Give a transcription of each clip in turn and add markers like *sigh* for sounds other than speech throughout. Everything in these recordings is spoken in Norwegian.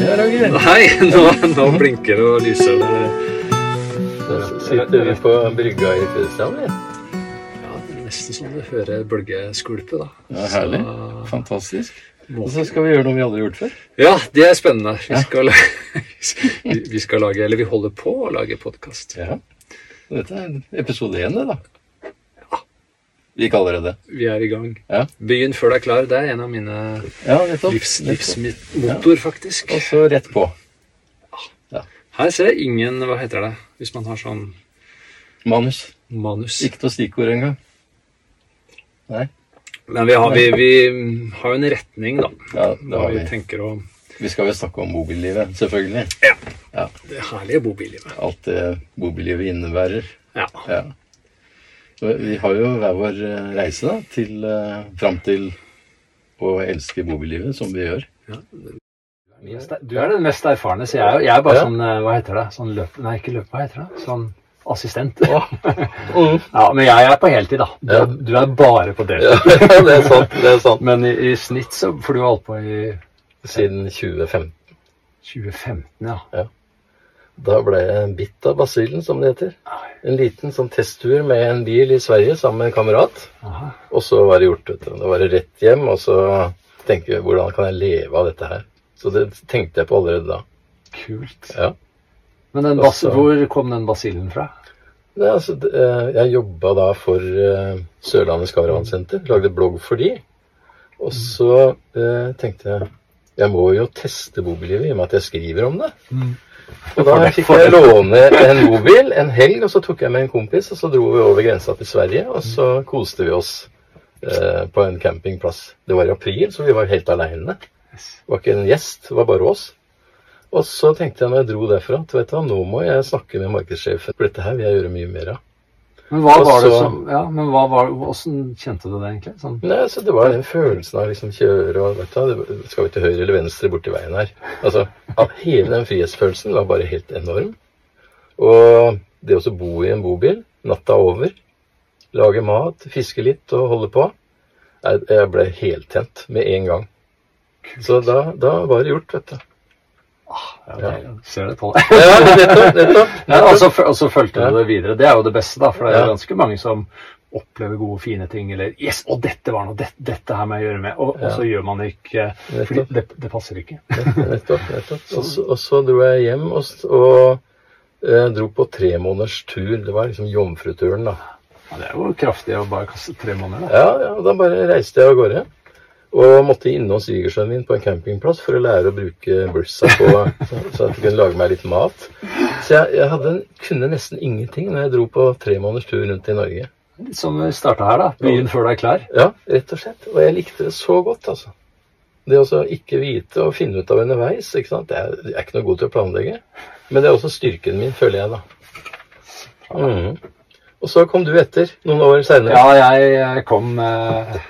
Ja, Roger. Nei, nå, nå blinker det og lyser det. Sitter vi på brygga i Fredrikstad. vi. Ja, det er nesten som du hører bølgeskvulpet, da. Ja, herlig. Så- Fantastisk. Og så skal vi gjøre noe vi aldri har gjort før. Ja, det er spennende. Vi skal, *laughs* vi- vi skal lage, eller vi holder på å lage podkast. Ja. Dette er episode én, det, da. Det det. Vi er i gang. Ja. Begynn før du er klar. Det er en av mine Ja, livs, livsmotor, faktisk. Og så rett på. Her ser jeg ingen Hva heter det hvis man har sånn Manus. manus? Ikke noe stikkord engang. Nei. Men vi har, vi, vi har jo en retning, da. Ja, det har vi vi. tenker å Vi skal jo snakke om bobillivet, selvfølgelig. Ja, Det herlige bobillivet. Alt det bobillivet innebærer. Ja. Ja. Så vi har jo hver vår eh, reise da, til, eh, fram til å elske bobillivet, som vi gjør. Du er den mest erfarne, så jeg er, jeg er bare Ja. sånn eh, Hva heter det? Sånn løp... Nei, ikke løp, hva heter det? Sånn assistent. *laughs* Mm. Ja, Men jeg er på heltid, da. Du, Ja. er- du er bare på *laughs* Ja, det er sant. det er sant. Men i, i snitt så For du har holdt på i Siden 2015. 2015, ja. Da ble jeg bitt av basillen, som det heter. En liten sånn testtur med en bil i Sverige sammen med en kamerat. Aha. Og så var det gjort. Da var det rett hjem, og så tenke hvordan kan jeg leve av dette her. Så det tenkte jeg på allerede da. Kult. Ja. Men Også- hvor kom den basillen fra? Nei, altså, eh, jeg jobba da for eh, Sørlandets Karavansenter. Lagde blogg for de. Og så eh, tenkte jeg jeg må jo teste bobillivet i og med at jeg skriver om det. Og da fikk jeg låne en bobil en helg, og så tok jeg med en kompis, og så dro vi over grensa til Sverige, og så koste vi oss eh, på en campingplass. Det var i april, så vi var helt aleine. Det var ikke en gjest, det var bare oss. Og så tenkte jeg når jeg dro derfra at vet du hva, nå må jeg snakke med markedssjefen, for dette her vil jeg gjøre mye mer av. Men hva var det som Ja, men hva var hvordan kjente du det egentlig? Sånn Nei, så Det var den følelsen av liksom kjøre og vet du, Skal vi til høyre eller venstre borti veien her? Altså, Hele den frihetsfølelsen var bare helt enorm. Og det å bo i en bobil natta over, lage mat, fiske litt og holde på Jeg, jeg ble heltent med en gang. Så da, da var det gjort, vet du. Ja, det, Ser det på deg. *laughs* Ja, nettopp. nettopp. Ja, og så og så fulgte du det videre. Det er jo det beste, da. For det er ganske mange som opplever gode, fine ting. Eller 'Yes, og dette var noe. Dette, dette her må jeg gjøre med.' Og, og så gjør man det ikke fordi det, det passer ikke. Nettopp. nettopp. *laughs* Og så, og så dro jeg hjem og, og eh, dro på tre måneders tur. Det var liksom jomfruturen, da. Ja, det er jo kraftig å bare kaste tre måneder. Da. Ja, ja, og da bare reiste jeg av gårde. Og måtte innom svigersønnen min på en campingplass for å lære å bruke bursa på, så, at jeg kunne lage meg litt mat. Så jeg, jeg hadde, kunne nesten ingenting når jeg dro på tre måneders tur rundt i Norge. Som starta her, da. Byen før du er klar. Ja, rett og slett. Og jeg likte det så godt, altså. Det å ikke vite og finne ut av underveis, ikke sant. Jeg er, jeg er ikke noe god til å planlegge. Men det er også styrken min, føler jeg, da. Mm. Og så kom du etter, noen år seinere. Ja, jeg, jeg kom eh,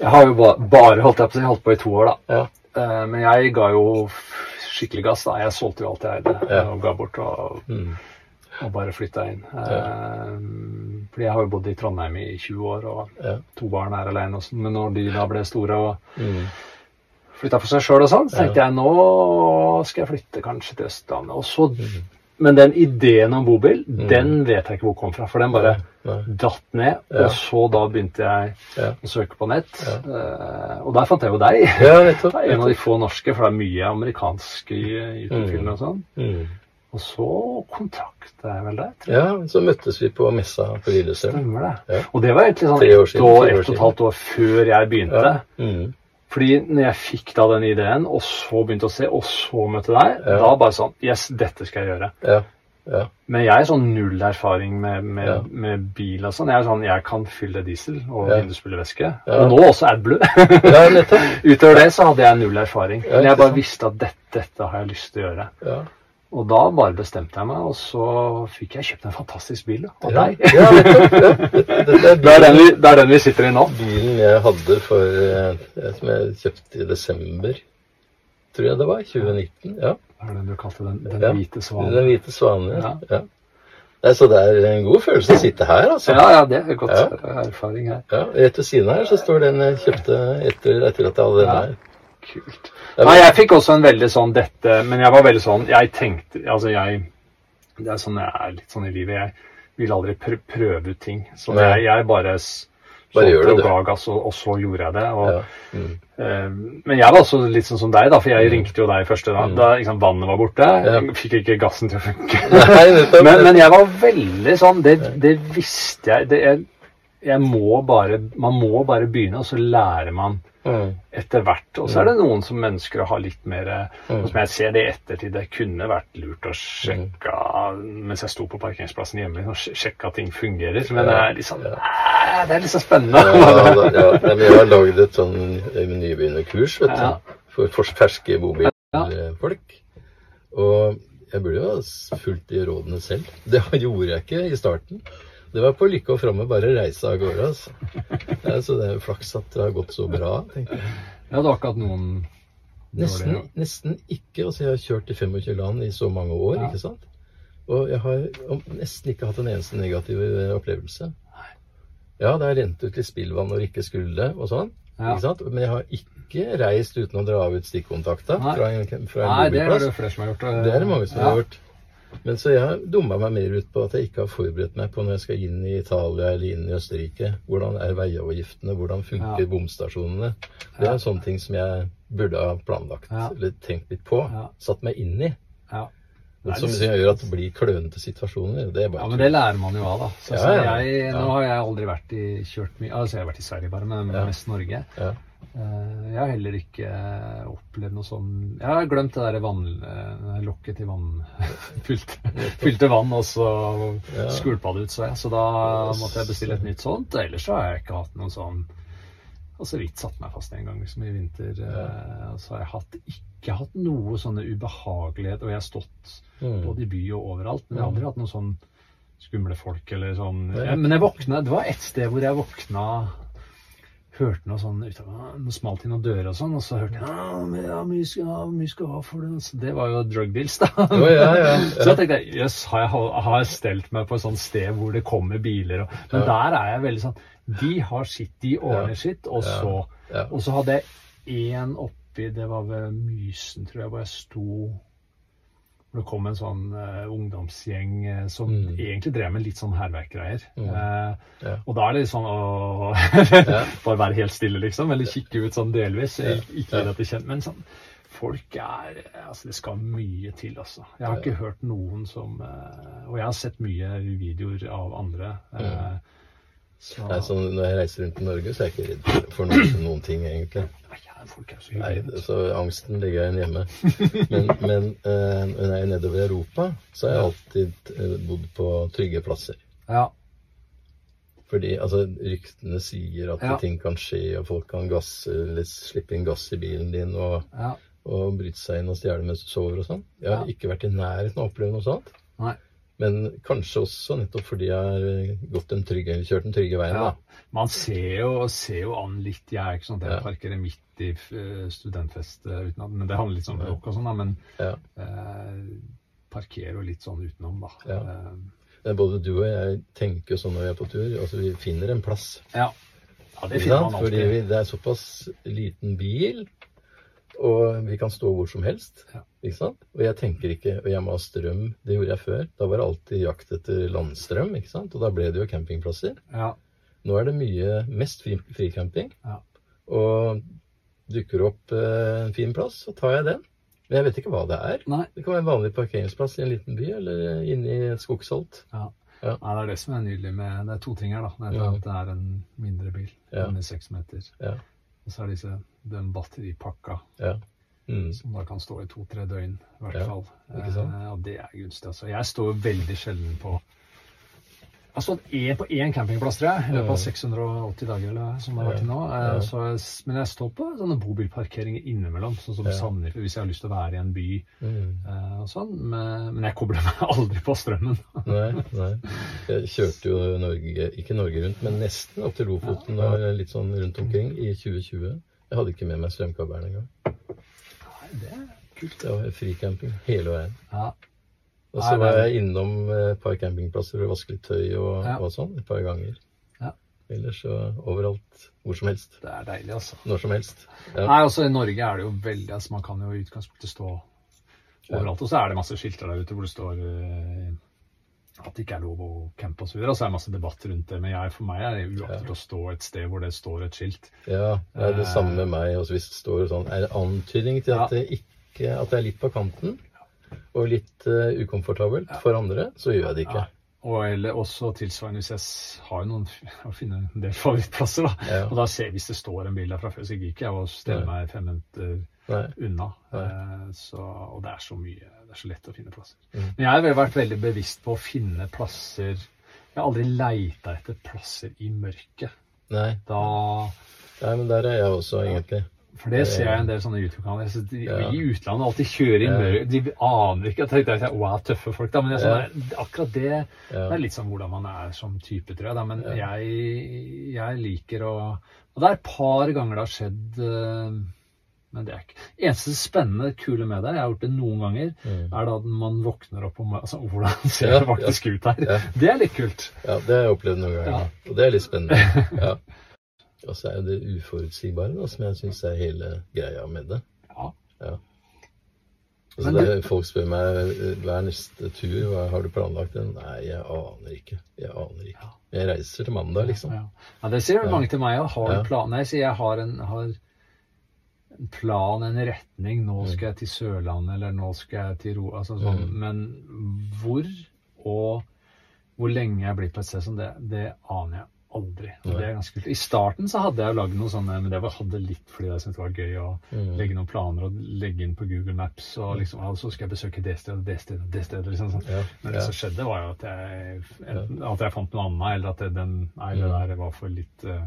Jeg har jo ba, bare holdt på, holdt på i to år, da. Ja. Eh, men jeg ga jo skikkelig gass. da. Jeg solgte jo alt jeg eide Ja. og ga bort. og Mm. og bare flytta inn. Ja. fordi jeg har jo bodd i Trondheim i 20 år, og to barn er alene. og sånn, Men når de da ble store og Mm. flytta for seg sjøl og sånn, så tenkte jeg nå skal jeg flytte kanskje til Østlandet. Og så, Men den ideen om bobil, den vet jeg ikke hvor kom fra. For den bare Nei. datt ned. Ja. Og så da begynte jeg Ja. å søke på nett. Eh, og der fant jeg jo deg. Ja. Det er en av de få norske, for det er mye amerikanske YouTube-filmer og sånn. Mm. Og så kontakta jeg vel deg. tror jeg. Ja, så møttes vi på messa på Lillestrøm. Stemmer det. Ja. Og det var egentlig sånn ett og et halvt år før jeg begynte. Ja. Mm. Fordi når jeg fikk da den ideen, og så begynte å se, og så møtte deg, Ja. da bare sånn Yes, dette skal jeg gjøre. Ja. Ja. Men jeg er sånn null erfaring med, med, Ja. med bil og sånn. Jeg er sånn, jeg kan fylle diesel og Ja. vindusspylervæske. Ja. Og nå også AdBlue. *laughs* ja. *laughs* Utover det så hadde jeg null erfaring. Ja, Men jeg bare visste at dette, dette har jeg lyst til å gjøre. Og da bare bestemte jeg meg, og så fikk jeg kjøpt en fantastisk bil da, av Ja. deg. ja, *laughs* Det er, den vi, det er den vi sitter i nå. bilen jeg hadde for eh, Som jeg kjøpte i desember, tror jeg det var. 2019. Ja. Er det du kalte den? Den Ja. hvite svanen? Den hvite svanen. Ja. Ja. Nei, så det er en god følelse å sitte her, altså. Ja, ja, det er godt Ja. erfaring her. Ja, Rett ved siden her så står den jeg kjøpte etter, etter at jeg hadde den Ja. her. Kult. Nei, jeg fikk også en veldig sånn dette Men jeg var veldig sånn Jeg tenkte Altså, jeg Det er sånn jeg er litt sånn i livet. Jeg vil aldri pr prøve ut ting. Så jeg, jeg bare Bare gjør det, og gass, og, og så gjorde jeg det. Og, Ja. Mm. eh, men jeg var også litt sånn som deg, da, for jeg ringte jo deg første dag. Da liksom, vannet var borte. Ja. Fikk ikke gassen til å funke. Nei, *laughs* men, men jeg var veldig sånn Det, det visste jeg. Det, jeg, jeg må bare Man må bare begynne, og så lærer man Mm. etter hvert. Og så er det noen som ønsker å ha litt mer Mm. og Som jeg ser det i ettertid. Det kunne vært lurt å sjekke mens jeg sto på parkeringsplassen hjemme, og sjekke at ting fungerer. Men det er sånn Det er liksom så spennende. Ja, ja, ja. Jeg har lagd et sånn eh, nybegynnerkurs for ferske bobilfolk. Og jeg burde jo ha fulgt de rådene selv. Det gjorde jeg ikke i starten. Det var på lykke og framme bare reise av gårde. Altså. Ja, så det er flaks at det har gått så bra. tenker jeg. Ja, det var ikke hatt noen Nesten, dårlige- nesten ikke. altså Jeg har kjørt i 25 land i så mange år. Ja. ikke sant? Og jeg har nesten ikke hatt en eneste negativ eh, opplevelse. Ja, det har rent ut til spillvann når det ikke skulle og sånn. Ja. ikke sant? Men jeg har ikke reist uten å dra ut stikkontakta fra en, fra en Nei, det er det flere som har gjort. Det er det mange som Ja. har gjort. Men så jeg dumma meg mer ut på at jeg ikke har forberedt meg på når jeg skal inn i Italia eller inn i Østerrike. Hvordan er veiavgiftene? Hvordan funker Ja. bomstasjonene? Det er sånne ting som jeg burde ha planlagt Ja. eller tenkt litt på. Satt meg inn i. Men som gjør at det blir klønete situasjoner. Det er bare Ja, men det lærer man jo av, da. Så, Ja, så ja. jeg, nå har jeg aldri vært i kjørt mye Altså, jeg har vært i Sverige bare, men Ja. mest Norge. Ja. Eh, Jeg har heller ikke opplevd noe sånn Jeg har glemt det derre vann... eh, Lokket til vann *laughs* fylte, fylte vann, og så skulpa det ut, så jeg. Så da måtte jeg bestille et nytt sånt. Ellers så har jeg ikke hatt noen sånn og så vidt satt meg fast en gang liksom i vinter. Ja. Og så har jeg hatt, ikke hatt noe sånne ubehagelighet. Og jeg har stått Mm. både i by og overalt, men jeg har aldri hatt noen sånn skumle folk eller sånn. Ja, men jeg våkna Det var ett sted hvor jeg våkna Hørte noe sånn noe smalt inn noen dører og sånn, og så hørte jeg ja, men ja, mye skal ha, mye skal ha for det. Så det var jo drug deals, da. Oh, ja, ja, *laughs* Så ja. jeg tenkte jøss, har, jeg- har jeg stelt meg på et sånt sted hvor det kommer biler og Men der er jeg veldig sånn De har sitt, de ordner sitt, og så. Og så hadde jeg én oppi Det var ved Mysen, tror jeg, hvor jeg sto hvor det kom en sånn uh, ungdomsgjeng uh, som Mm. egentlig drev med litt sånn hærverkgreier. Mm. Uh, Ja. Og da er det litt sånn *laughs* å Bare være helt stille, liksom. Eller kikke ut sånn delvis. Ja. Ikke Ja. deg kjent. Men sånn Folk er Altså, det skal mye til, altså. Jeg har ikke hørt noen som Og jeg har sett mye videoer av andre. Mm. så Nei, så når jeg reiser rundt i Norge, så er jeg ikke redd for noen, noen ting, egentlig. Folk er så hyggelige. så angsten ligger igjen hjemme. Men, *laughs* men uh, når jeg er nedover i Europa, så har jeg alltid eh, bodd på trygge plasser. Ja. Fordi altså, ryktene sier at Ja. ting kan skje, og folk kan gasse, slippe inn gass i bilen din og, ja. og bryte seg inn og stjele mens du sover og sånn. Jeg har Ja. ikke vært i nærheten av å oppleve noe sånt. Nei. Men kanskje også nettopp fordi jeg har eh, gått den trygge, kjørt den trygge veien. Ja. da. Man ser jo, ser jo an litt Jeg ikke sånn at jeg Ja. parkerer midt i studentfestet studentfest eh, Men det handler litt om bråk og sånn, da. Men Ja. eh, parkerer jo litt sånn utenom, da. Ja. Eh, Både du og jeg tenker sånn når vi er på tur. altså Vi finner en plass. ja. ja, det sant? Fordi det er såpass liten bil, og vi kan stå hvor som helst. Ja. Ikke sant? Og jeg tenker ikke Og jeg må ha strøm. Det gjorde jeg før. Da var det alltid jakt etter landstrøm, ikke sant? og da ble det jo campingplasser. Ja. Nå er det mye mest fri, fricamping. Ja. Og dukker opp eh, en fin plass, så tar jeg den. Men jeg vet ikke hva det er. Nei. Det kan være en vanlig parkeringsplass i en liten by, eller inne i et skogsholt. Ja. Ja. Nei, det er det som er nydelig med Det er to ting her, da. Det er at det er en mindre bil Ja. med seks meter. Ja. Og så er disse den batteripakka Ja. Mm. som da kan stå i to-tre døgn, i hvert Ja, fall. Eh, og det er gunstig, altså. Jeg står veldig sjelden på Jeg har stått E på én campingplass, tror jeg, i løpet av 680 dager eller som det har vært til nå. Eh, Så, men jeg står på sånne bobilparkeringer innimellom, sånn som Ja. Sandefjord, hvis jeg har lyst til å være i en by Mm. eh, og sånn. Men, men jeg kobler meg *laughs* aldri på strømmen. Nei, nei. *laughs* Jeg kjørte jo Norge, ikke Norge rundt, men nesten opp til Lofoten og litt sånn rundt omkring i 2020. Jeg hadde ikke med meg strømkabelen engang. Nei, det er kult. Det var fricamping hele veien. Ja. Og så var jeg innom et par campingplasser for å vaske litt tøy og, Ja. og sånn et par ganger. Ja. Ellers så overalt. Hvor som helst. Det er deilig, altså. Når som helst. Ja. Nei, også I Norge er det jo veldig altså Man kan jo i utgangspunktet stå overalt. Og så er det masse skilter der ute hvor det står eh, at det ikke er lov å campe osv. Og så er det masse debatt rundt det. Men jeg, for meg er det uaktuelt å stå et sted hvor det står et skilt. Ja, det er det samme med meg. Også hvis det står sånn Er det antydning til at Ja. det ikke At det er litt på kanten og litt uh, ukomfortabelt for andre, så gjør jeg det ikke. Og eller også tilsvarende hvis jeg har noen *laughs* å finne en del favorittplasser, da. Ja. Og da ser hvis det står en bil der fra før, så gidder ikke jeg å stelle meg fem minutter unna. Eh, Så, og det er så mye Det er så lett å finne plasser. Mm. Men jeg har vært veldig bevisst på å finne plasser Jeg har aldri leita etter plasser i mørket. Nei. Da Nei, men der er jeg også, egentlig. For det ser jeg en del sånne YouTube-kanaler. Så de, Ja. I utlandet alltid kjører inn mørke. De aner ikke at det er Wow, tøffe folk, da. Men jeg, sånn, akkurat det Det er litt sånn hvordan man er som type, tror jeg. Da. Men jeg, jeg liker å Og det er et par ganger det har skjedd eh, Men det er ikke Eneste spennende, kule med det, jeg har gjort det noen ganger, Mm. er da at man våkner opp og altså, Hvordan *laughs* ser det faktisk ut her? Ja. Det er litt kult. Ja, det har jeg opplevd noen ganger. Ja. Og det er litt spennende. Ja. Og så er det uforutsigbare da, som jeg syns er hele greia med det. Ja. Altså, Men det folk spør meg hver er neste tur, hva har du planlagt? den? Nei, jeg aner ikke. Jeg aner ikke. Jeg reiser til mandag, liksom. Ja, ja det sier Ja. mange til meg. Jeg har en plan. Nei, sier jeg har en, har en plan, en retning. Nå Mm. skal jeg til Sørlandet, eller nå skal jeg til Ro... Altså sånn. Mm. Men hvor og hvor lenge jeg blir på et sted som det, det aner jeg aldri. Og det er ganske kult. I starten så hadde jeg lagd noe sånne, men det var, hadde litt fordi jeg syntes det var gøy å Mm. legge noen planer og legge inn på Google Maps. Og liksom, ja, så skal jeg besøke det stedet, det stedet, det stedet. Liksom, sånn. Ja, Men ja. det som skjedde, var jo at jeg, enten, at jeg fant noe annet, eller at det, den, Mm. der var for litt, uh,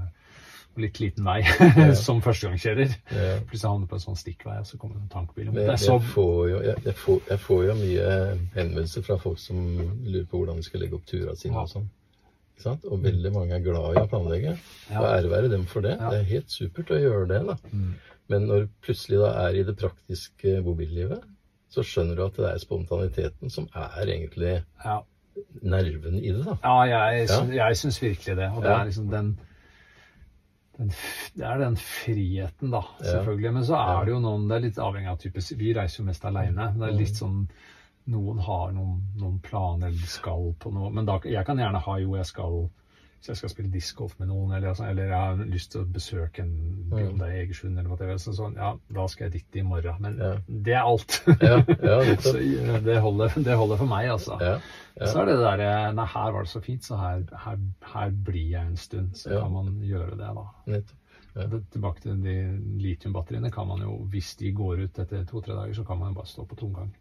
litt liten vei *laughs* som førstegangskjører. Ja. Plutselig havnet på en sånn stikkvei, og så kom det en tankbil. Men jeg, så, jeg, får jo, jeg, jeg, får, jeg får jo mye henvendelser fra folk som lurer på hvordan de skal legge opp turene sine Ja. og sånn. Og veldig mange er glad i å planlegge. Ja. Og ære være dem for det. Ja. Det er helt supert å gjøre det. da. Mm. Men når du plutselig da er i det praktiske bobillivet, så skjønner du at det er spontaniteten som er egentlig ja, nerven i det. da. ja, jeg, Ja. jeg syns virkelig det. Og det er liksom den, den det er den friheten, da, selvfølgelig. Men så er det jo noen Det er litt avhengig av type Vi reiser jo mest aleine. Det er litt sånn Noen har noen, noen planer eller skal på noe. Men da, jeg kan gjerne ha jo, jeg skal hvis jeg skal spille discgolf med noen, eller, eller jeg har lyst til å besøke en Bjørn Mm. det er Egersund eller hva det er, sånn, ja, da skal jeg dit i morgen. Men Ja. det er alt. Ja, ja, *laughs* så det holder, det holder for meg, altså. Så er det det derre Nei, her var det så fint, så her, her, her blir jeg en stund. Så kan man gjøre det, da. Tilbake til de litiumbatteriene kan man jo, hvis de går ut etter to-tre dager, så kan man jo bare stå på tomgang.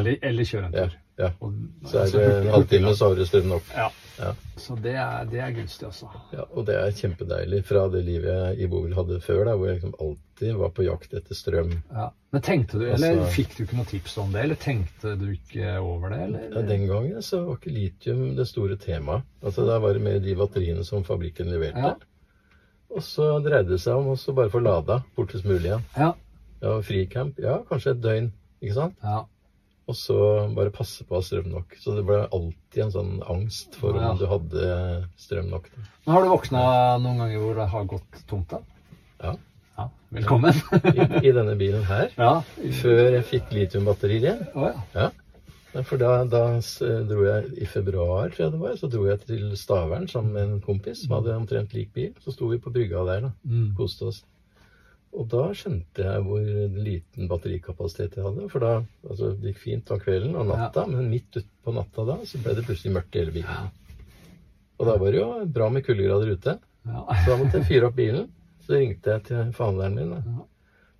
Eller, eller kjøre en tur. ja. Og, Så er det en halvtime, så har du strøm nok. Ja. Ja. Så det er, det er gunstig, altså. Ja, og det er kjempedeilig fra det livet jeg i bobil hadde før, da, hvor jeg liksom alltid var på jakt etter strøm. Ja. Men tenkte du, eller Altså- fikk du ikke noe tips om det, eller tenkte du ikke over det, eller? Ja, den gangen så var ikke litium det store temaet. Altså Da var det mer de batteriene som fabrikken leverte. Ja. Og så dreide det seg om å bare få lada fortest mulig igjen. Ja. Ja, fricamp, ja, kanskje et døgn, ikke sant? ja. Og så bare passe på å ha strøm nok. Så det ble alltid en sånn angst for Ja. om du hadde strøm nok. Men har du våkna noen ganger hvor det har gått tomt, da? Ja. Ja. Velkommen. I, I denne bilen her. ja. Før jeg fikk litiumbatterier igjen. Oh, ja. Ja. For da, da dro jeg i februar, tror jeg det var, så dro jeg til Stavern sammen med en kompis som hadde omtrent lik bil. Så sto vi på brygga der, da. Mm. Koste oss. Og da skjønte jeg hvor liten batterikapasitet jeg hadde. For da altså, det gikk fint om kvelden og natta, men midt utpå natta da, så ble det plutselig mørkt i hele bilen. Og da var det jo bra med kuldegrader ute. Ja. Så da måtte jeg fyre opp bilen. Så ringte jeg til forhandleren min. Da. Ja.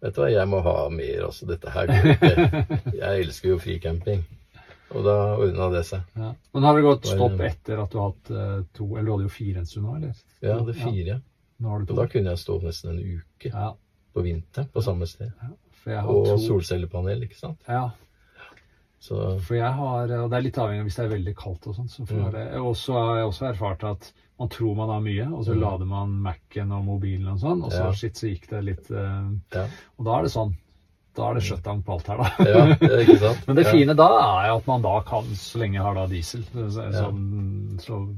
Vet du hva, jeg må ha mer, altså. Dette her går ikke. *laughs* Jeg elsker jo fricamping. Og da ordna det seg. Ja. Men har det gått stopp etter at du har hatt eh, to Eller du hadde jo fire en stund nå, eller? Ja, det fire. Nå har du Og da kunne jeg stå nesten en uke Ja. På vinteren på samme sted. Ja, Og to. solcellepanel, ikke sant. Ja, Så for jeg har Og det er litt avhengig av hvis det er veldig kaldt og sånn. Så får Mm. jeg, og så har jeg også erfart at man tror man har mye, og så Mm. lader man Mac-en og mobilen og sånn, og så Ja. shit, så gikk det litt uh, ja. Og da er det sånn. Da er det shutdown på alt her, da. ja, det er ikke *laughs* sant. Men det fine da er at man da kan, så lenge jeg har da diesel, så, Ja. så, så,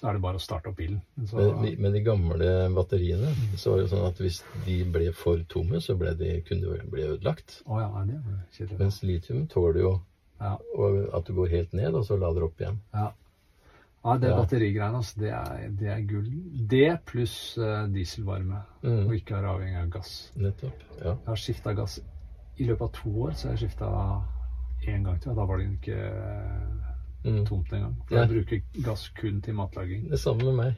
så er det bare å starte opp bilen. Så, Men, men de gamle batteriene, så var det jo sånn at hvis de ble for tomme, så ble de, kunne de bli ødelagt. Oh, ja, det kjedelig. Mens litium tåler jo Ja. og at du går helt ned, og så lader opp igjen. Ja. ja, det Ja. batterigreiene, altså, det er, det er gull. Det pluss uh, dieselvarme, og Mm, ikke være avhengig av gass. nettopp. Ja. Jeg har skifta gass i løpet av to år, så har jeg skifta én gang til. og Da var det ikke Mm. tomt engang. For Nei. jeg bruker gass kun til matlaging. Det samme med meg.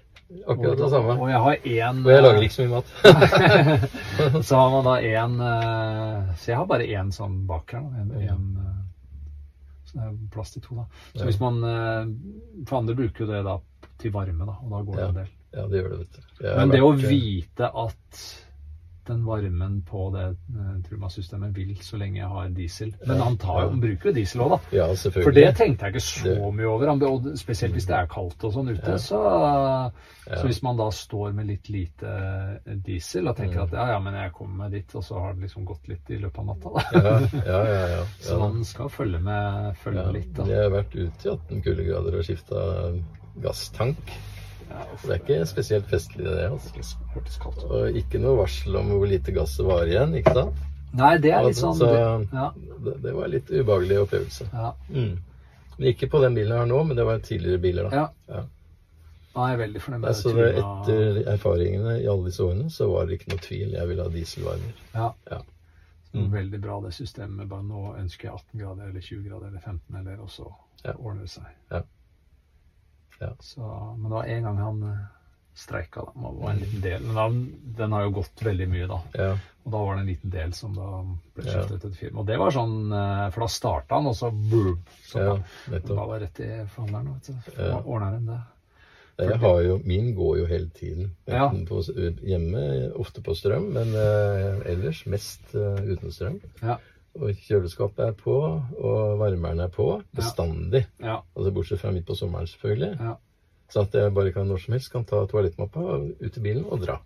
Akkurat det samme. Og jeg har én Og jeg lager ikke så mye mat. *laughs* Så har man da én eh, Så jeg har bare én sånn bak her. En, Ja. en, eh, så det er plass til to, da. Så Ja. hvis man eh, For andre bruker jo det da til varme, da, og da går det en del. Ja, det gjør det, vet du. Jeg Men det å vite at den varmen på det uh, Truma-systemet vil så lenge jeg har diesel Men han, tar, han bruker jo diesel òg, da. Ja, selvfølgelig. For det tenkte jeg ikke så mye over. Og spesielt hvis det er kaldt og sånn ute. Ja. Så, så hvis man da står med litt lite eh, diesel og tenker at ja, ja, men jeg kommer meg dit, og så har det liksom gått litt i løpet av natta, da. Ja, ja, ja. ja. *laughs* Så man skal følge med, følge med litt, da. Jeg har vært ute i 18 kuldegrader og skifta gasstank. Det er ikke spesielt festlig, det. altså. Og ikke noe varsel om hvor lite gass det var igjen, ikke sant? Nei, det er litt Altså, sånn så- Ja. Det, det var en litt ubehagelig opplevelse. ja. Mm. Men ikke på den bilen jeg har nå, men det var tidligere biler, da. ja. Ja. er jeg er veldig fornøyd med Nei, så det, etter erfaringene i alle disse årene, så var det ikke noe tvil. Jeg ville ha dieselvarmer. Ja. Ja. Mm. Veldig bra det systemet. Bare nå ønsker jeg 18 grader eller 20 grader eller 15 eller og så Ja. ordner det seg. Ja. Ja. Så, men det var en gang han eh, streika, da. Det var en liten del. Men den, den har jo gått veldig mye, da. Ja, Og da var det en liten del som da ble Ja. skiftet til firma. Og det var sånn eh, For da starta han, og så boom! Så ja da da var det rett i forhandleren, vet du. Ja. Ordna dem det. Jeg har jo, min går jo hele tiden. Ja. Enten på, hjemme, ofte på strøm, men uh, ellers mest uh, uten strøm. Ja. Og kjøleskapet er på, og varmeren er på. Bestandig. Ja. Altså Bortsett fra midt på sommeren, selvfølgelig. Ja. Så at jeg bare kan når som helst kan ta toalettmappa ut i bilen og dra.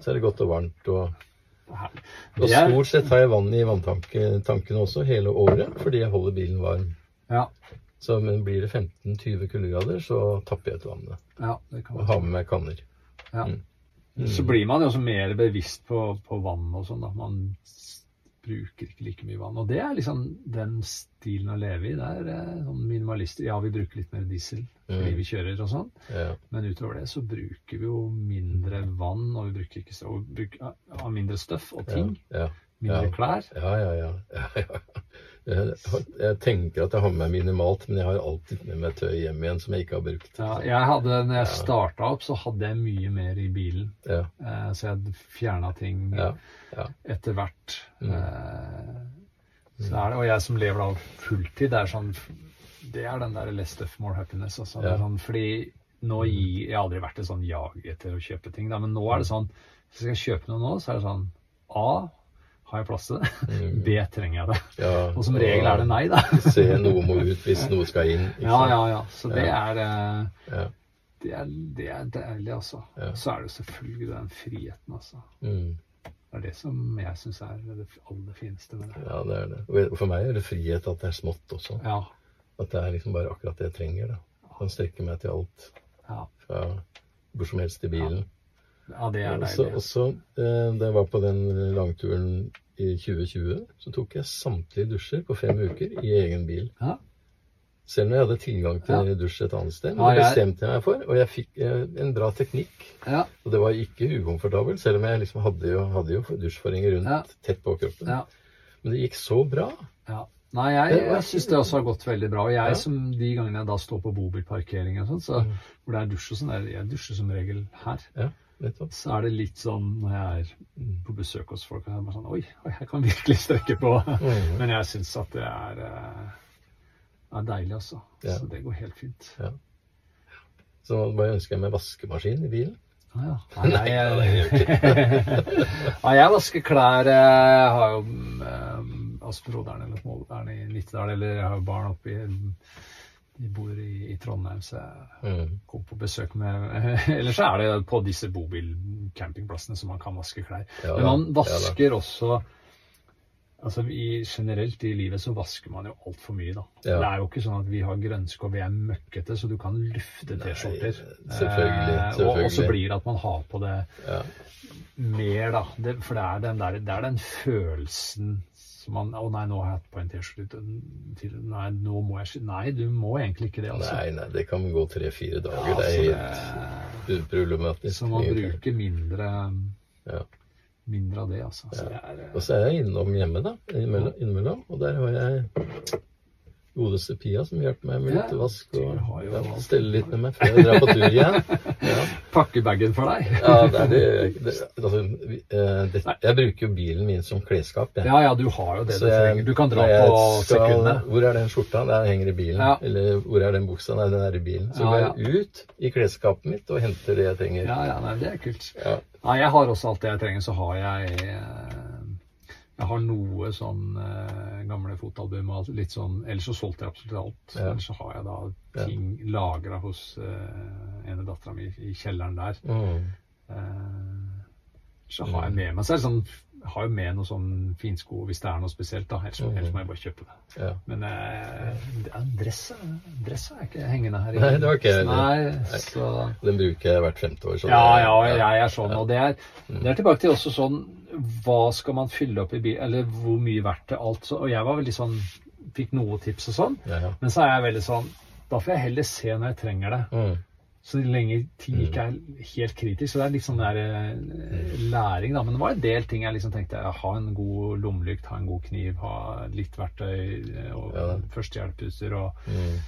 Så er det godt og varmt. Og, og stort sett har jeg vann i vanntankene også hele året, fordi jeg holder bilen varm. Ja. Så men blir det 15-20 kuldegrader, så tapper jeg ut vannet. ja, det kan Og har med meg kanner. Ja. Mm. Så blir man jo også mer bevisst på, på vann og sånn. da. Man bruker ikke like mye vann. Og det er liksom den stilen å leve i. Det er eh, sånn minimalister. Ja, vi bruker litt mer diesel fordi Mm. vi kjører og sånn, Ja. men utover det så bruker vi jo mindre vann, og vi bruker ikke strøm, og bruker, mindre støff og ting. Ja, Mindre Ja. klær. ja, ja. ja, *laughs* ja, ja. Jeg, tenker at jeg har med meg minimalt, men jeg har alltid med meg tøy hjem igjen som jeg ikke har brukt. Ja, jeg hadde, når jeg Ja. starta opp, så hadde jeg mye mer i bilen. Ja, Eh, så jeg fjerna ting ja, etter hvert. Mm. Eh, så er det, og jeg som lever da fulltid, det er sånn Det er den der less stuff, more happiness. Altså. Sånn, fordi nå gir Jeg har aldri vært et sånn jag etter å kjøpe ting, da, men nå er det sånn Hvis jeg skal kjøpe noe nå, så er det sånn A. Har jeg plass til det? Mm. *laughs* Det Trenger jeg det? ja. Og som regel er det nei, da. Se noe må ut hvis noe skal inn. Ja, ja, ja. Så det Ja. er eh, Ja. det er, det er deilig, altså. Så er det selvfølgelig den friheten, altså. Mm. Det er det som jeg syns er det aller fineste med det. ja, det er det. Og for meg er det frihet at det er smått også. Ja. At det er liksom bare akkurat det jeg trenger. da. Kan strekke meg til alt. Ja, Fra hvor som helst i bilen. ja det er deilig. og så, eh, da jeg var på den langturen i 2020, så tok jeg samtlige dusjer på fem uker i egen bil. Ja. Selv når jeg hadde tilgang til Ja. dusj et annet sted. Men det bestemte jeg meg for, og jeg fikk eh, en bra teknikk. Ja, Og det var ikke ukomfortabelt, selv om jeg liksom hadde jo, hadde jo dusjforhenger rundt Ja. tett på kroppen. ja, Men det gikk så bra. ja. Nei, jeg, jeg syns det også har gått veldig bra. Og jeg Ja. som de gangene jeg da står på bobilparkering og sånn, så Mm. hvor det er dusj og sånn, jeg dusjer som regel her. Ja. Så er det litt sånn når jeg er på besøk hos folk, og jeg bare sånn Oi, oi jeg kan virkelig strekke på. Mhm. Men jeg syns at det er, eh, er deilig, altså. Ja. Så det går helt fint. Så hva ønsker jeg meg vaskemaskin i bilen. Ah, ja. Nei, Nei, jeg, *laughs* jeg vasker klær. Jeg har jo um, altså broderen eller smålderen i Nittedal, eller jeg har jo barn oppe i De bor i, i Trondheim, så jeg Mm. kom på besøk med *laughs* Eller så er det på disse bobilcampingplassene som man kan vaske klær. Ja, Men man vasker Ja, også Altså, i, Generelt i livet så vasker man jo altfor mye, da. Ja. Det er jo ikke sånn at vi har grønske og vi er møkkete, så du kan lufte T-skjorter. selvfølgelig, Eh, og, og så blir det at man har på det mer, da. Det, for det er, den der, det er den følelsen man Å nei, nå har jeg hatt på en T-skjorte til Nei, nå må jeg Nei, du må egentlig ikke det, altså. Nei, nei, det kan gå tre-fire dager. Ja, det er altså, helt det- uproblematisk. Så man bruker mindre Ja. Mindre av det, altså. Så det er, eh, Og så er jeg innom hjemme, da, innimellom, innimellom. Og der har jeg godeste Pia som hjelper meg med litt vask og ja, stelle litt med meg før jeg drar på tur igjen. Ja, pakke bagen for deg. ja det er det, det altså, eh, det, Jeg bruker jo bilen min som klesskap. jeg. Ja, ja, du har jo det Så du trenger. Du kan dra jeg på sekundet sekundene. Hvor er den skjorta? Den henger i bilen. Ja. Eller hvor er den buksa? Nei, den er i bilen. Så går jeg ut i klesskapet mitt og henter det jeg trenger. Ja, ja, nei, det er kult. Ja. Nei, jeg har også alt det jeg trenger. Så har jeg eh, Jeg har noe sånn eh, gamle fotalbum og litt sånn Ellers så solgte jeg absolutt alt. Ja. Ellers så har jeg da Ja. ting lagra hos eh, ene dattera mi i kjelleren der. Mm. Eh, så har jeg med meg er sånn har jo med noe sånn finsko hvis det er noe spesielt. da, Ellers, Mm. ellers må jeg bare kjøpe det. Ja. Men eh, dressa, er dress, dress er ikke hengende her. Nei, det var ikke Nei, så... Den bruker jeg hvert femte år. Sånn. Ja, ja, jeg er sånn. Og det er, det er tilbake til også sånn Hva skal man fylle opp i bil, eller hvor mye verdt det alt. Så, og jeg var veldig sånn Fikk noe tips og sånn. Ja, ja. Men så er jeg veldig sånn Da får jeg heller se når jeg trenger det. Mm. Så lenge ting ikke er helt kritisk. Så det er litt sånn der eh, læring, da. Men det var en del ting jeg liksom tenkte Ha en god lommelykt, ha en god kniv, ha litt verktøy eh, og Ja. førstehjelpsutstyr og Mm.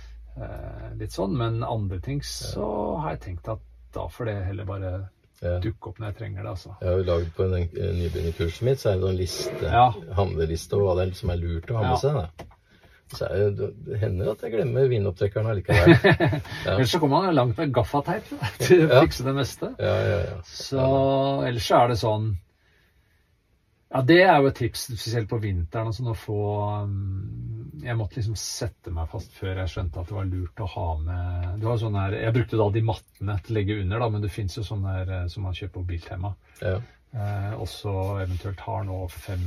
eh, litt sånn. Men andre ting så har jeg tenkt at da får det heller bare Ja. dukke opp når jeg trenger det, altså. Jeg har jo laget på en, en nybegynnerkurset mitt, så er det en liste, Ja. handleliste over hva det er som er lurt å ha med seg. Da. Så er det, det hender at jeg glemmer vinopptrekkeren allikevel. *laughs* Ja. Ellers så kommer man langt med gaffateip til å fikse det meste. Ja, ja, ja. Så ellers så er det sånn Ja, det er jo et tips, spesielt på vinteren. Altså, å få um, Jeg måtte liksom sette meg fast før jeg skjønte at det var lurt å ha med Du har sånn her Jeg brukte da de mattene til å legge under, da, men det fins jo sånne her eh, som man kjøper på Biltema. Eh, også eventuelt har nå fem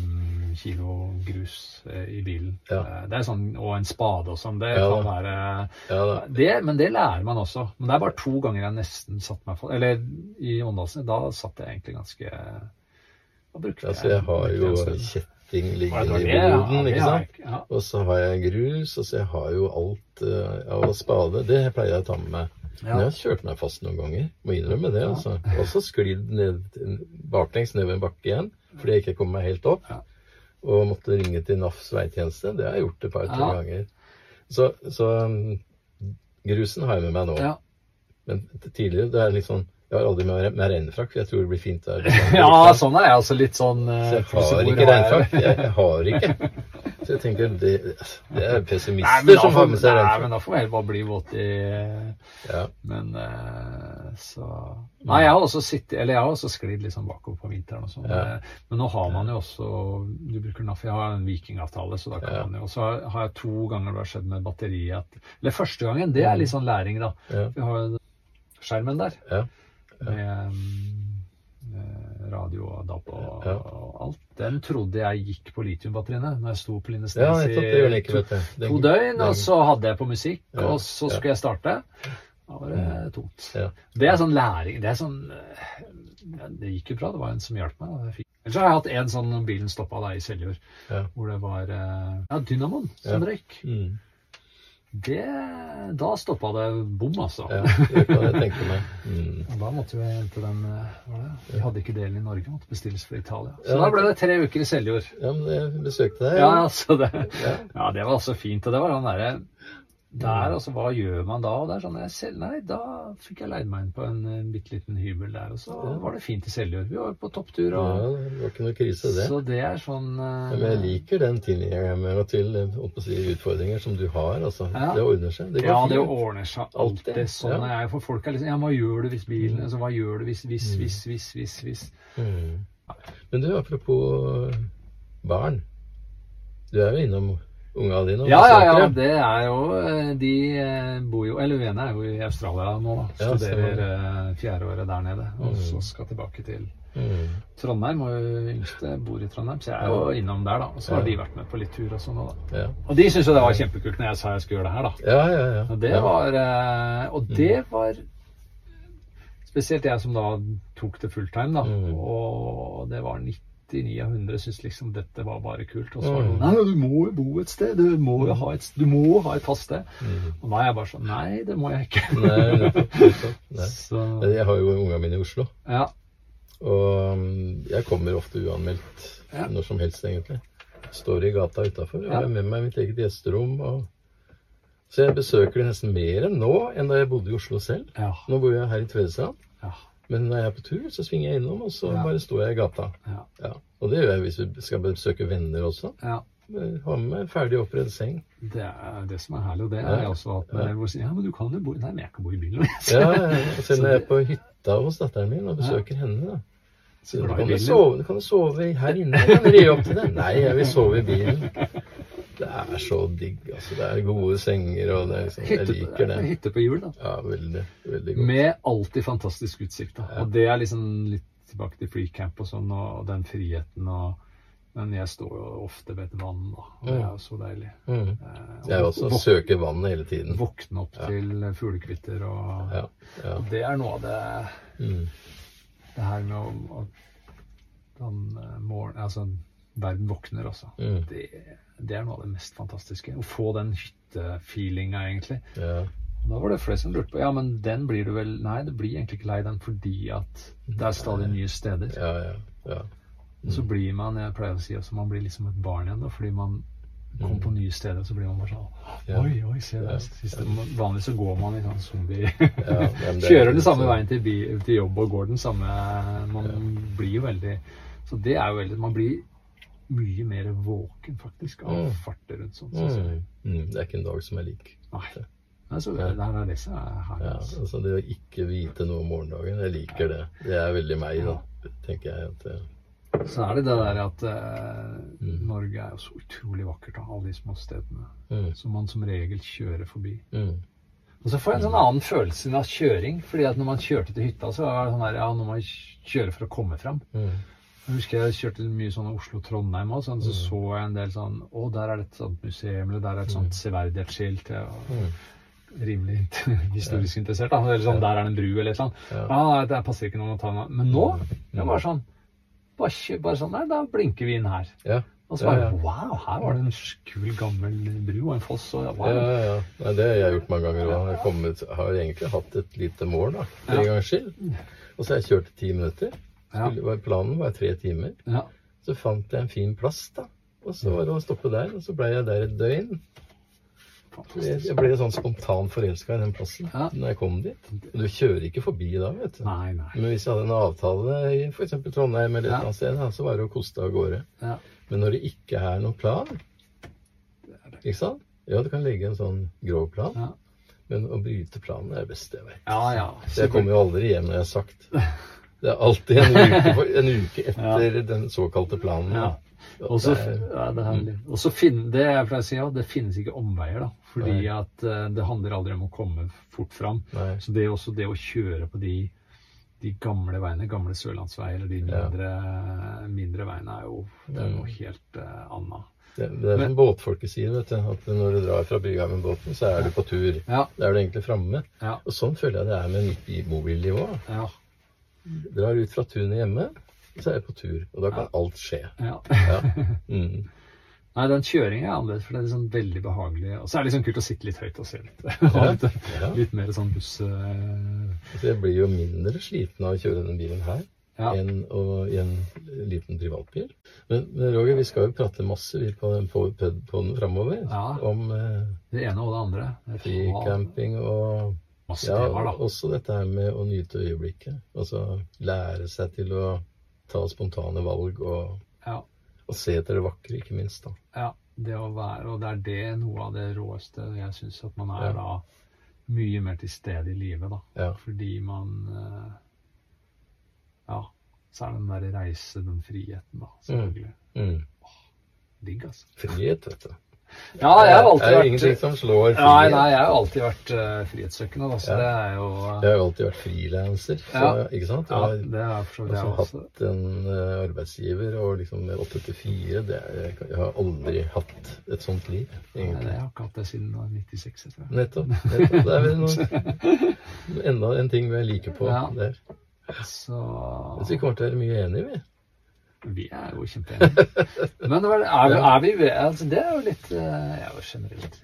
kilo grus eh, i bilen. Ja. Eh, det er sånn, Og en spade og sånn. Det Ja, kan være ja det, Men det lærer man også. Men det er bare to ganger jeg nesten satt meg fast Eller i Åndalsen. Da satt jeg egentlig ganske Da brukte Altså, jeg har jo kjetting liggende i boden, ikke sant? jeg- Ja. Og så har jeg grus, og så jeg har jo alt uh, av spade. Det pleier jeg å ta med meg. Men jeg har kjørt meg fast noen ganger. Må innrømme det. Altså. Og så sklidd ned, baklengs nedover en bakke igjen fordi jeg ikke kom meg helt opp. Og måtte ringe til NAFs veitjeneste. Det har jeg gjort et par-tre Ja. ganger. Så, så um, grusen har jeg med meg nå. Ja. Men tidligere det er litt sånn Jeg har aldri med meg regnfrakk, for jeg tror det blir fint der. *laughs* ja, sånn er jeg altså litt sånn Så eh, jeg har ikke regnfrakk. Jeg, jeg har ikke. Så jeg tenker det, det er pessimister nei, som får, med seg nei, men da får vi heller bare bli våt i Ja. Men eh, så Nei, jeg har også sittet Eller jeg har også sklidd sånn bakover på vinteren og sånn. Ja. Eh, Men nå har man jo også Du bruker NAF. Jeg har en vikingavtale, så da kan Ja. man jo Og så har- jeg to ganger det har skjedd med batteriet Eller første gangen, det er litt sånn læring, da. Vi har jo skjermen der Ja. med mm, eh, radio og DAB og, Ja. og alt. Den trodde jeg gikk på litiumbatteriene når jeg sto på Lindesnes ja, ikke, to, to døgn, og så hadde jeg på musikk, Ja, og så skulle jeg starte. Da var det tomt. Ja. Det er sånn læring. Det er sånn Det gikk jo bra. Det var en som hjalp meg. Ellers har jeg hatt en sånn bilen stoppa da i Seljord, Ja. hvor det var eh, ja, dynamoen som røyk. Mm. Det, da stoppa det bom, altså. Ja, det kan jeg tenke meg. Mm. Og da måtte vi til den eh, var det? Vi hadde ikke delen i Norge, måtte bestilles fra Italia. Så Ja, da ble det tre uker i Seljord. Ja, men jeg besøkte deg. Ja, altså det, Ja. ja, det var også fint. Og det var den derre Der, altså, hva gjør man da? Og det er sånn, jeg selv, Nei, da fikk jeg leid meg inn på en, en bitte liten hybel der, og så Ja. var det fint i Seljord. Vi var på topptur, og Ja, det var ikke noe krise, det. Så det er sånn Uh, Ja, Men jeg liker den tilnærminga til eh, si, utfordringer som du har. Altså. Ja. Det ordner seg. Det går Ja, det ordner seg alltid. Sånn. Mm. er jeg. For folk er liksom Ja, hva gjør du hvis bilen altså, Hva gjør du hvis, hvis, hvis, hvis, hvis, hvis Mm. Men du, apropos barn. Du er jo innom unga dine? Ja, ja, ja. Det er jo eh, De eh, bor jo Eller Vene er jo i Australia nå, da. Studerer ja, eh, fjerdeåret der nede. Og Mm. så skal tilbake til Mm. Trondheim. Og yngste bor i Trondheim, så jeg er jo innom der, da. Og så har Ja. de vært med på litt tur og sånn da. Ja. Og de syntes jo det var kjempekult når jeg sa jeg skulle gjøre det her, da. ja, ja, ja. Og det var Og det var Spesielt jeg som da tok det fulltime, da. Mm. Og det var 99 av 100 syntes liksom dette var bare kult. Og så var det Mm. Nei, du må jo bo et sted. Du må jo ha et, du må ha et fast sted. Mm. Og da er jeg bare sånn Nei, det må jeg ikke. Nei, nettopp, nettopp. *laughs* Nei. Så Jeg har jo ungene mine i Oslo, ja. og um, jeg kommer ofte uanmeldt Ja. når som helst, egentlig. Står i gata utafor og Ja. har med meg mitt eget gjesterom. Og... Så jeg besøker det nesten mer enn nå enn da jeg bodde i Oslo selv. Ja. Nå bor jeg her i Tvedestrand, Ja. Men når jeg er på tur, så svinger jeg innom, og så Ja. bare står jeg i gata. Ja. Ja. Og det gjør jeg hvis vi skal besøke venner også. ja. Ha med meg ferdig oppredd seng. Det er det som er herlig. Og det er jeg også At Ja. hvor sier, Ja, men du kan jo bo Nei, men jeg kan bo i bilen. *laughs* Ja. Og Selv når jeg er på hytta hos datteren min og besøker henne, da. Så i kan du, bilen. sove, kan du sove her inne? du kan ri opp til det. Nei, jeg vil sove i bilen. Det er så digg, altså. Det er gode senger, og det er liksom, jeg liker det. hytte på hjul, da. Ja, veldig, veldig godt. Med alltid fantastisk utsikt. Da. Ja. Og det er liksom litt tilbake til free camp og sånn, og den friheten og Men jeg står jo ofte ved et vann, da. Og det er jo så deilig. Mm. Eh, Jeg og også våk- søker vann hele tiden. Våkne opp til fuglekvitter og Ja, ja. og Det er noe av det Mm. Det her med å, å den, eh, morgen, altså, Verden våkner, altså. Mm. Det, det er noe av det mest fantastiske. Å få den hyttefeelinga, egentlig. ja. Og Da var det flere som lurte på ja, men den blir du vel Nei, det blir egentlig ikke lei den fordi at det er stadig nye steder. Ja, ja, ja. Mm. så blir man jeg pleier å si også, man blir liksom et barn igjen, da, fordi man kommer på nye steder, så blir man bare sånn Mm. Oi, oi, se det. vanligvis så går man i sånn zombie er *laughs* Kjører den samme sånn- veien til jobb og går den samme Man blir jo veldig Så det er jo veldig Man blir mye mer våken, faktisk, av Mm. farter rundt sånn. Så. Mm. Mm. Det er ikke en dag som er lik. Nei. Altså, det, det er det som er herlig. Ja, altså. altså Det å ikke vite noe om morgendagen, jeg liker det. Det er veldig meg, da, tenker jeg. at det, Så er det det der at eh, Mm. Norge er jo så utrolig vakkert, av alle de små stedene. mm, Som man som regel kjører forbi. mm, Og så får jeg en sånn annen følelse av kjøring. fordi at når man kjørte til hytta, så var det sånn her ja, når man kjører for å komme fram. Mm, Jeg husker jeg kjørte mye sånn Oslo-Trondheim òg, sånn, så så jeg en del sånn Å, der er det et sånt museum, eller der er et sånt severdighetsskilt. Ja. mm. rimelig *laughs* historisk interessert, da. Eller sånn, der er det en bru, eller et eller annet. Ja. Ja, det passer ikke noen å ta med. Men nå, det var sånn bare, bare sånn, nei, da blinker vi inn her. Ja. Og så bare, wow, her var det en kul, gammel bru og en foss. Og, wow. Ja, ja. Nei, det har jeg gjort mange ganger òg. har, kommet, har egentlig hatt et lite mål, da, for en gangs skyld. Og så har jeg kjørt i ti minutter. Ja. Var- Planen var tre timer. Ja. Så fant jeg en fin plass, da. Og så var det å stoppe der, og så ble jeg der et døgn. Jeg ble sånn spontant forelska i den plassen Ja. når jeg kom dit. Du kjører ikke forbi da, vet du. Nei, nei. Men hvis jeg hadde en avtale i f.eks. Trondheim eller et Ja. annet sted, så var det å koste av gårde. Ja. Men når det ikke er noen plan, ikke sant? Ja, du kan legge en sånn grov plan, Ja. men å bryte planen er det beste jeg vet. Ja, ja. Så jeg kommer jo aldri hjem når jeg har sagt. *laughs* Det er alltid en uke, for, *laughs* en uke etter den såkalte planen. Ja. Og så ja, det, er mm. finne, det jeg pleier å si, ja, det finnes ikke omveier, da. Fordi Nei. at uh, det handler aldri om å komme fort fram. Nei. Så det er også det å kjøre på de, de gamle veiene, gamle sørlandsveier, eller de Ja. mindre, mindre veiene, er jo det er noe Mm. helt uh, annet. Det, det er som båtfolket sier, vet du. At når du drar fra brygga med båten, så er du på tur. Ja, Da er du egentlig framme. ja, Og sånn føler jeg det er med mitt bilmobilliv òg. ja. Drar ut fra tunet hjemme, så er jeg på tur. Og da kan alt skje. ja. Ja. Mm. *laughs* Nei, den kjøringa er annerledes, for det er liksom veldig behagelig. Og så er det liksom kult å sitte litt høyt og se litt. *laughs* Ja, litt, Ja. litt mer sånn buss... eh, Så jeg blir jo mindre sliten av å kjøre denne bilen her Ja. enn å, i en liten privatbil. Men, men Roger, vi skal jo prate masse vi på den på, på, den framover om eh, Det ene og det andre. Free camping fricamping og Masse ja, temaer, da. også dette her med å nyte øyeblikket. Altså lære seg til å ta spontane valg og, Ja. og se etter det vakre, ikke minst. da. Ja, det å være, og det er det noe av det råeste. Jeg syns at man er Ja. da mye mer til stede i livet, da. Ja. Fordi man eh, Ja. Så er det den derre reise, den friheten, da. Selvfølgelig. Mm. Digg, altså. Frihet, vet du. Ja, jeg har alltid det er vært ingenting som slår frihet. Nei, nei, jeg har alltid vært uh, frihetssøkende, da, så Ja. det er jo Jeg har jo alltid vært frilanser, Ja. ikke sant? Ja, Jeg har det er for så vidt jeg også. hatt en uh, arbeidsgiver og liksom 8 til 4. Det jeg, jeg har aldri hatt et sånt liv, egentlig. Nei. Jeg har ikke hatt det siden 96, jeg tror jeg. Nettopp. nettopp. Det er vel noe, *laughs* enda en ting vi er like på Ja. der. Så Jeg tror vi kommer til å være mye enige, vi. Vi er jo kjempeenige. Men er, vi- er vi altså, Det er jo litt eh, Jeg er jo generelt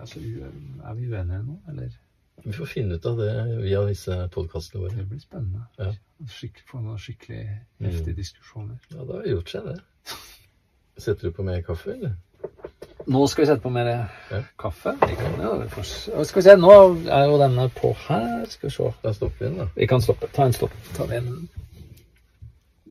altså, Er vi uenige nå, eller? Vi får finne ut av det via disse podkastene våre. Det blir spennende. Ja. Skikkelig, få noen skikkelig heftige diskusjoner. Ja, det har gjort seg, det. Setter du på mer kaffe, eller? Nå skal vi sette på mer Ja. kaffe. Skal vi se, nå er jo denne på her. Skal vi se. Da stopper vi den, da. Vi kan stoppe. Ta en stopp. Ta vi en